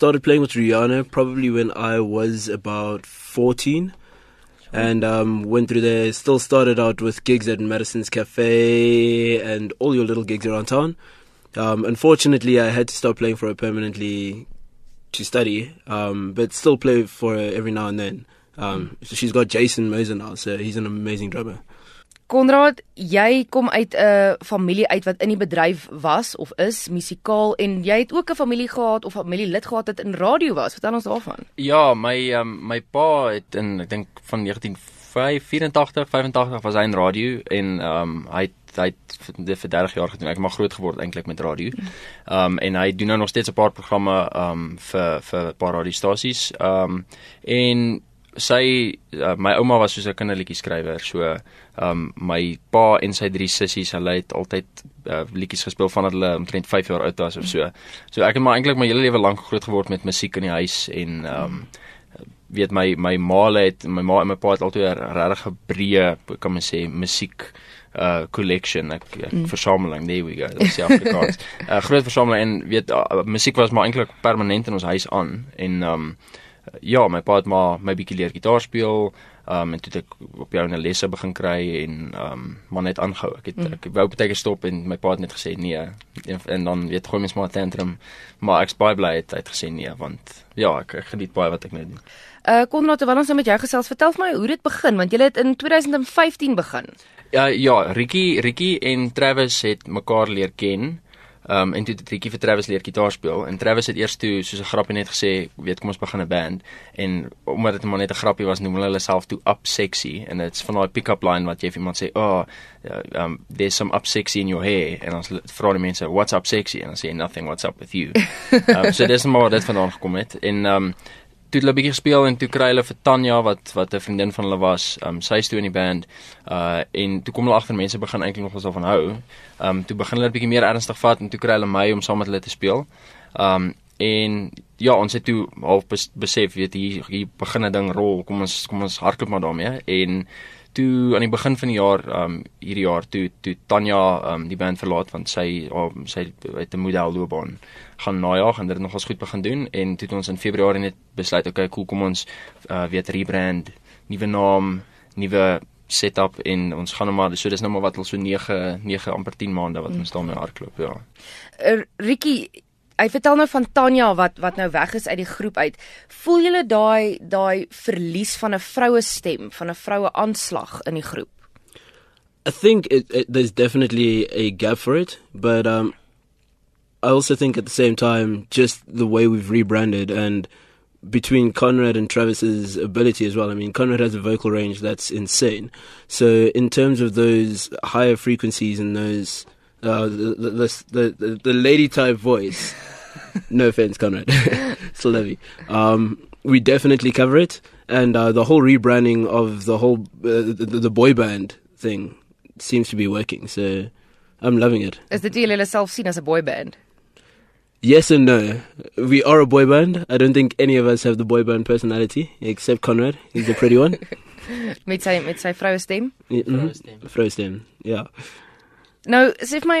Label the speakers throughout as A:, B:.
A: started playing with Rihanna probably when I was about 14. And um, went through there. Still started out with gigs at Madison's Cafe and all your little gigs around town. Um, unfortunately, I had to stop playing for her permanently to study, um, but still play for her every now and then. Um, so she's got Jason Moser now, so he's an amazing drummer.
B: Konrad, jy kom uit 'n familie uit wat in die bedryf was of is musikaal en jy het ook 'n familie gehad of familielid gehad wat in radio was. Vertel ons daarvan.
C: Ja, my um, my pa het in ek dink van 1984, 85 was hy in radio en um, hy het hy het vir, vir 30 jaar gedoen. Ek het maar groot geword eintlik met radio. Um en hy doen nou nog steeds 'n paar programme um vir vir 'n paar radiostasies. Um en sy uh, my ouma was soos 'n kinderliedjie skrywer. So um my pa en sy drie sissies, hulle het altyd uh, liedjies gespeel vandat hulle omtrent 5 jaar oud was of so. So ek het maar eintlik my hele lewe lank groot geword met musiek in die huis en um weet my my ma het my ma en my pa het altyd 'n regtig breë kan mens sê musiek uh collection ek, ek mm. versameling there we go dis die Afrikaans 'n uh, groot versameling en weet uh, musiek was maar eintlik permanent in ons huis aan en um ja my pa het maar my bietjie leer gitaar speel um en toe ek op jou 'n lesse begin kry en um maar net aanhou ek het mm. ek wou baie keer stop en my pa het net gesê nee en, en dan weet gooi mens maar tantrum maar ek's baie bly het hy het gesê nee want ja ek, ek geniet baie wat ek nou doen
B: Uh Konrad, terwyl ons nou met jou gesels, vertel vir my hoe dit begin want jy het in 2015 begin.
C: Ja ja, Ricky Ricky en Travis het mekaar leer ken. Um en toe het Ricky vir Travis leer gitaar speel en Travis het eers toe soos 'n grappie net gesê, weet kom ons begin 'n band en omdat dit maar net 'n grappie was, noem hulle hulle self toe Up Sexy en dit's van daai pick-up line wat jy vir iemand sê, "Oh, um there's some up sexy in your hair." En ons vra die mense, "What's up sexy?" en dan sê nothing, "What's up with you?" um so dis maar dit vandaan gekom het en um toe hulle bietjie gespeel en toe kry hulle vir Tanya wat wat 'n vriendin van hulle was, um sy is toe in die band. Uh en toe kom hulle agter mense begin eintlik nog ons daarvan hou. Um toe begin hulle bietjie meer ernstig vat en toe kry hulle my om saam met hulle te speel. Um en ja, ons het toe half besef weet hier hier begin 'n ding rol. Kom ons kom ons hardloop maar daarmee en toe aan die begin van die jaar um hierdie jaar toe toe Tanya um die band verlaat want sy um, sy het 'n model loopbaan gaan najaag en dit het nogals goed begin doen en toe het ons in Februarie net besluit okay cool kom ons uh, weet rebrand nuwe naam nuwe setup en ons gaan nou maar so dis nou maar wat al so 9 9 amper 10 maande wat ons daarmee hardloop ja.
B: Uh, Ricky Hy vertel nou van Tanya wat wat nou weg is uit die groep uit. Voel julle daai daai verlies van 'n vroue stem, van 'n vroue aanslag in die groep?
A: I think it, it, there's definitely a gap for it, but um I also think at the same time, just the way we've rebranded and between Conrad and Travis's ability as well. I mean, Conrad has a vocal range that's insane. So in terms of those higher frequencies and those uh, the, the, the, the lady type voice, no offense, Conrad, still love you. Um, we definitely cover it, and uh, the whole rebranding of the whole uh, the, the boy band thing seems to be working. So I'm loving it.
B: Is dit julle self as a boy band?
A: Yes and no. We are a boy band. I don't think any of us have the boy band personality except Conrad. He's the pretty one.
B: met sy met sy vroue stem?
A: Ja, vroue stem. Vroue stem. Ja.
B: Nou, sê vir my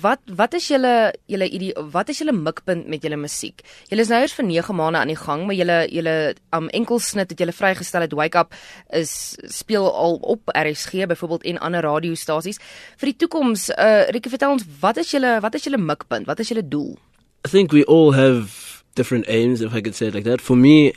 B: wat wat is julle julle idee wat is julle mikpunt met julle musiek? Julle is nou eers vir 9 maande aan die gang, maar julle julle um, enkelsnit het julle vrygestel het Wake Up is speel al op RSG byvoorbeeld en ander radiostasies. Vir die toekoms, uh Rieke vertel ons wat is julle wat is julle mikpunt? Wat is julle doel?
A: I think we all have different aims, if I could say it like that. For me,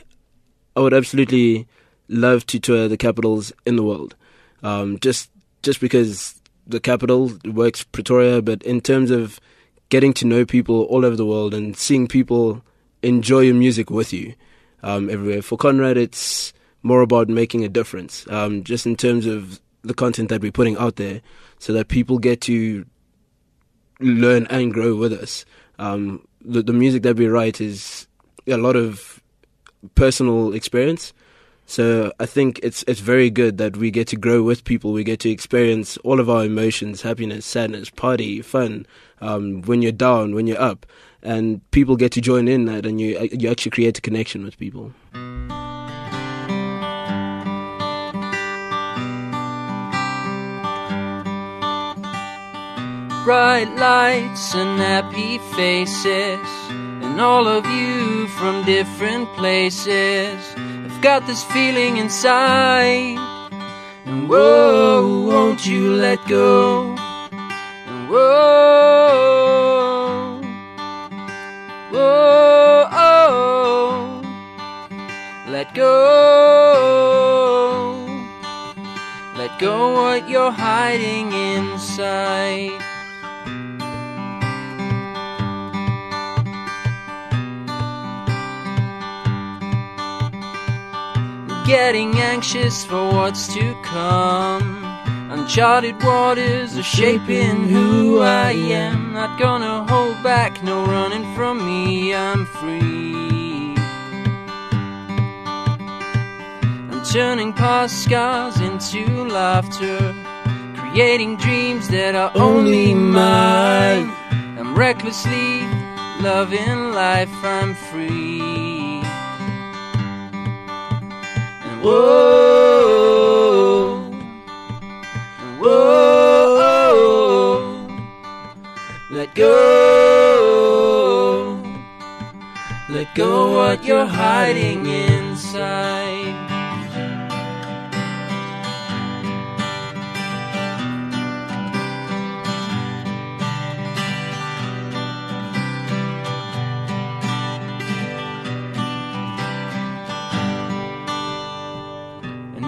A: I would absolutely love to tour the capitals in the world. Um, just just because the capital works Pretoria, but in terms of getting to know people all over the world and seeing people enjoy your music with you um, everywhere. For Conrad, it's more about making a difference, um, just in terms of the content that we're putting out there, so that people get to learn and grow with us. Um, the, the music that we write is a lot of personal experience. So I think it's it's very good that we get to grow with people. We get to experience all of our emotions: happiness, sadness, party, fun. Um, when you're down, when you're up, and people get to join in that, and you you actually create a connection with people.
D: Bright lights and happy faces
C: And all of you from different places got this feeling inside. And whoa, won't you let go? And whoa, whoa, oh, let go. Let go what you're hiding inside. Getting anxious for what's to come. Uncharted waters are shaping who I am. Not gonna hold back, no running from me, I'm free. I'm turning past scars into laughter, creating dreams that are only mine. I'm recklessly loving life, I'm free. Whoa, whoa, let go, let go what you're hiding inside.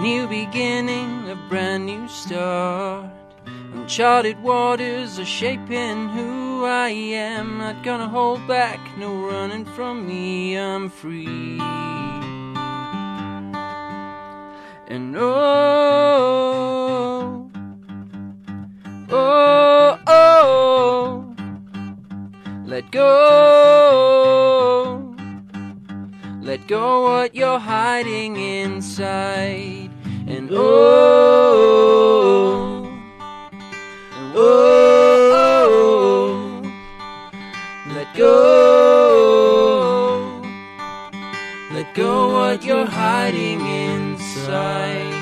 C: New beginning, a brand new start. Uncharted waters are shaping who I am. Not gonna hold back, no running from me, I'm free. And oh, oh, oh, let go. Let go what you're hiding inside. Oh, oh, let go. Let go what you're hiding inside.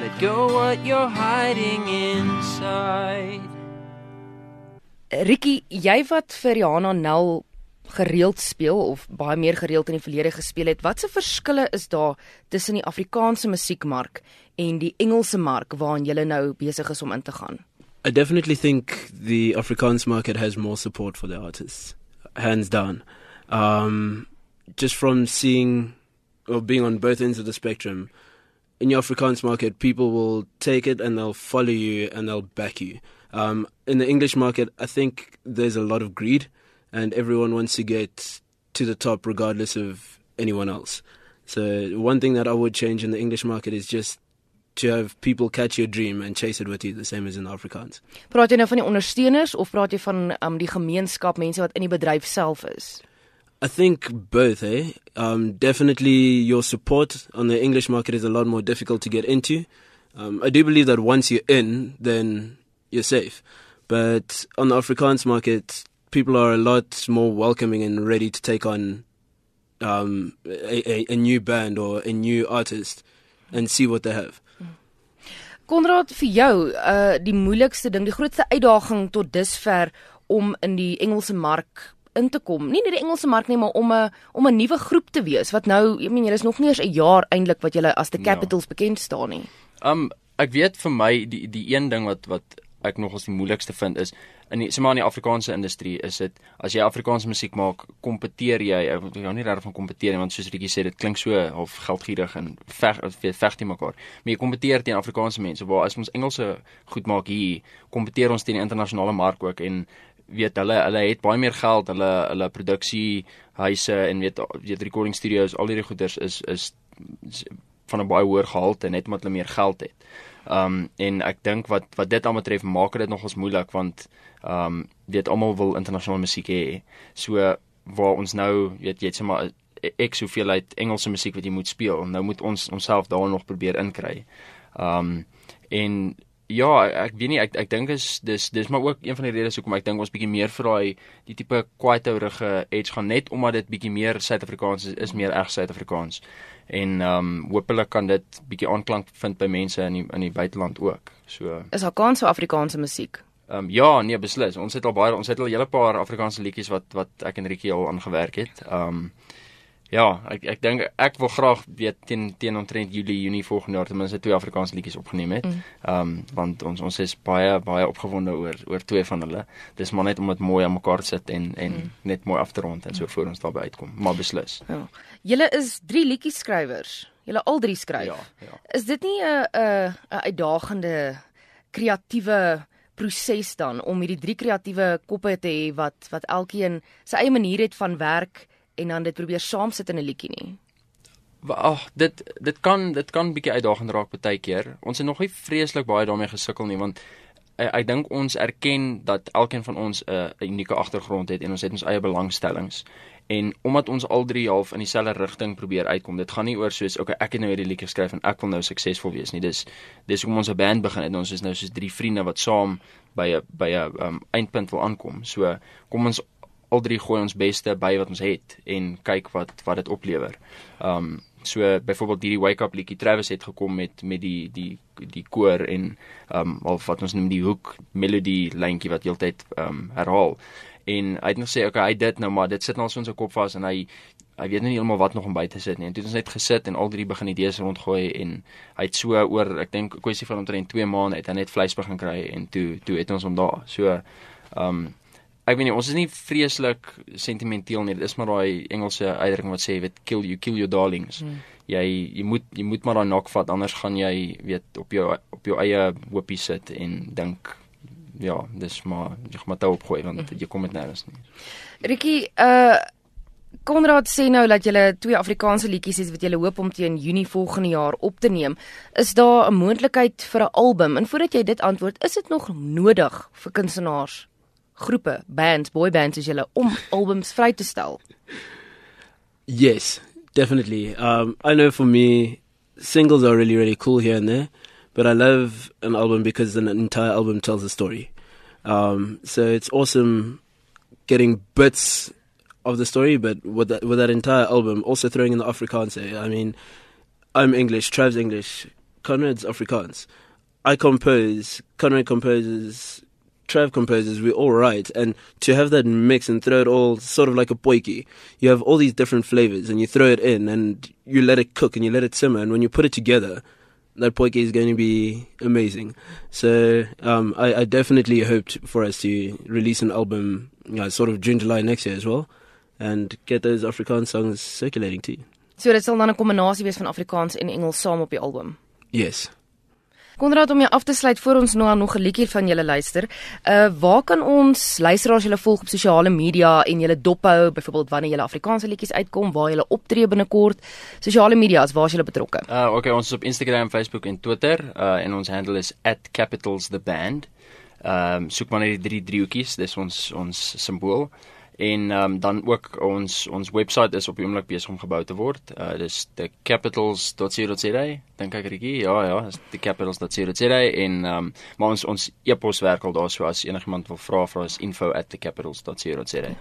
C: Let go what you're hiding inside.
B: Ricky, jy wat vir Rihanna Nel gereeld speel of baie meer gereeld in die verlede gespeel het, watse verskille is daar tussen die Afrikaanse musiekmark en die Engelse mark waarin jy nou besig is om in te gaan?
A: I definitely think the Afrikaans market has more support for their artists, hands down. Um, just from seeing or being on both ends of the spectrum, in your Afrikaans market, people will take it and they'll follow you and they'll back you. Um, in the English market, I think there's a lot of greed and everyone wants to get to the top regardless of anyone else. So, one thing that I would change in the English market is just to have people catch your dream and chase it with you, the same as in Afrikaans.
B: Praat jy nou van die ondersteuners of praat jy van um, die gemeenskap, mense wat in die bedryf self is?
A: I think both, eh? Um, definitely your support on the English market is a lot more difficult to get into. Um, I do believe that once you're in, then you're safe. But on the Afrikaans market, people are a lot more welcoming and ready to take on um, a, a, a new band or a new artist and see what they have.
B: Konrad, vir jou, uh die moeilikste ding, die grootste uitdaging tot dusver om in die Engelse mark in te kom. Nie net die Engelse mark nie, maar om 'n om 'n nuwe groep te wees wat nou, ek meen julle is nog nie eens 'n jaar eintlik wat julle as the
C: Ja.
B: Capitals bekend staan nie.
C: Um ek weet vir my die die een ding wat wat ek nog as die moeilikste vind is in die sommer in die Afrikaanse industrie is dit as jy Afrikaanse musiek maak, kompeteer jy, wil jou nie regtig van kompeteer nie want soos Rietjie sê dit klink so half geldgierig en veg veg teen mekaar. Maar jy kompeteer teen Afrikaanse mense waar as ons Engelse goed maak hier, kompeteer ons teen die internasionale mark ook en weet hulle hulle het baie meer geld, hulle hulle produksiehuise en weet weet recording studios, al hierdie goeders is is, is van 'n baie hoër gehalte net omdat hulle meer geld het. Um en ek dink wat wat dit aanbetref maak dit nogals moeilik want um weet almal wil internasionale musiek hê. So waar ons nou weet jy het sommer ek hoeveelheid Engelse musiek wat jy moet speel. Nou moet ons onsself daar nog probeer inkry. Um en Ja, ek weet nie ek ek dink is dis dis maar ook een van die redes hoekom ek dink ons bietjie meer vir daai die tipe kwaaitorige edge gaan net omdat dit bietjie meer Suid-Afrikaans is, is meer reg Suid-Afrikaans. En ehm um, hopelik kan dit bietjie aanklank vind by mense in die in die buiteland ook. So
B: Is daar kans vir Afrikaanse musiek?
C: ehm um, ja, nee beslis. Ons het al baie ons het al 'n hele paar Afrikaanse liedjies wat wat ek en Rietjie al aangewerk het. Ehm um, Ja, ek ek dink ek wil graag weet teen teen omtrent Julie, Junie volgende jaar ten minste twee Afrikaanse liedjies opgeneem het. Ehm um, want ons ons is baie baie opgewonde oor oor twee van hulle. Dis maar net om dit mooi aan mekaar sit en en mm. net mooi af te rond en so voor ons daarby uitkom. Maar beslis.
B: Ja. Julle is drie liedjie skrywers. Julle al drie skryf.
C: Ja, ja.
B: Is dit nie 'n 'n 'n uitdagende kreatiewe proses dan om hierdie drie kreatiewe koppe te hê wat wat elkeen sy eie manier het van werk en dan dit probeer saamsit in 'n liedjie nie?
C: Ag, dit dit kan dit kan bietjie uitdagend raak baie keer. Ons het nog nie vreeslik baie daarmee gesukkel nie want ek, ek dink ons erken dat elkeen van ons 'n uh, unieke agtergrond het en ons het ons eie belangstellings. En omdat ons al drie half in dieselfde rigting probeer uitkom, dit gaan nie oor soos okay, ek het nou hierdie liedjie geskryf en ek wil nou suksesvol wees nie. Dis dis hoekom ons 'n band begin het. Ons is nou soos drie vriende wat saam by 'n by 'n um, eindpunt wil aankom. So kom ons al drie gooi ons beste by wat ons het en kyk wat wat dit oplewer. Um so byvoorbeeld hierdie wake up liedjie Travis het gekom met met die die die koor en um of wat ons noem die hoek melodie lyntjie wat heeltyd um herhaal. En hy het nog sê okay, hy dit nou maar dit sit nou al so in sy kop vas en hy hy weet nie heeltemal wat nog om by te sit nie. En toe het ons net gesit en al drie begin idees rondgooi en hy het so oor ek dink 'n kwessie van omtrent 2 maande het hy net vleis begin kry en toe toe het ons hom daar. So um ek weet nie ons is nie vreeslik sentimenteel nie. Dit is maar daai Engelse uitdrukking wat sê weet kill you kill your darlings. Hmm. Jy jy moet jy moet maar daai nok vat anders gaan jy weet op jou op jou eie hoopie sit en dink ja, dis maar jy gaan maar toe opgooi want jy kom dit nêrens nie.
B: Rietjie, uh Konrad sê nou dat julle twee Afrikaanse liedjies het wat julle hoop om teen Junie volgende jaar op te neem. Is daar 'n moontlikheid vir 'n album? En voordat jy dit antwoord, is dit nog nodig vir kunstenaars, groepe, bands, boy bands as julle om albums vry te stel?
A: Yes, definitely. Um, I know for me, singles are really, really cool here and there, but I love an album because an entire album tells a story. Um, so it's awesome getting bits of the story, but with that, with that entire album, also throwing in the Afrikaans. I mean, I'm English, Trav's English, Conrad's Afrikaans. I compose, Conrad composes, Trav composes, we all write, and to have that mix and throw it all sort of like a poiki, you have all these different flavors and you throw it in and you let it cook and you let it simmer, and when you put it together, that poiki is going to be amazing. So um, I, I definitely hoped for us to release an album, you know, sort of June, July next year as well, and get those Afrikaans songs circulating too.
B: So dit sal dan 'n kombinasie wees van Afrikaans en Engels saam op die album.
A: Yes.
B: Konrad om jou af te sluit voor ons nou nog 'n liedjie van julle luister. Uh waar kan ons luisteraars julle volg op sosiale media en julle dophou byvoorbeeld wanneer julle Afrikaanse liedjies uitkom, waar julle optree binnekort? Sosiale media, waar is julle betrokke?
C: Uh okay, ons is op Instagram, Facebook en Twitter uh en ons handle is @capitalstheband. Ehm um, soek maar net die drie driehoekies, dis ons ons simbool. En um, dan ook ons ons webwerf is op die oomblik besig om gebou te word. Uh dis thecapitals.co.za. Dink ek regtig? Ja, ja, dis thecapitals.co.za en ehm um, maar ons ons e-pos werk al daar so as enigiemand wil vra, vra is info@thecapitals.co.za.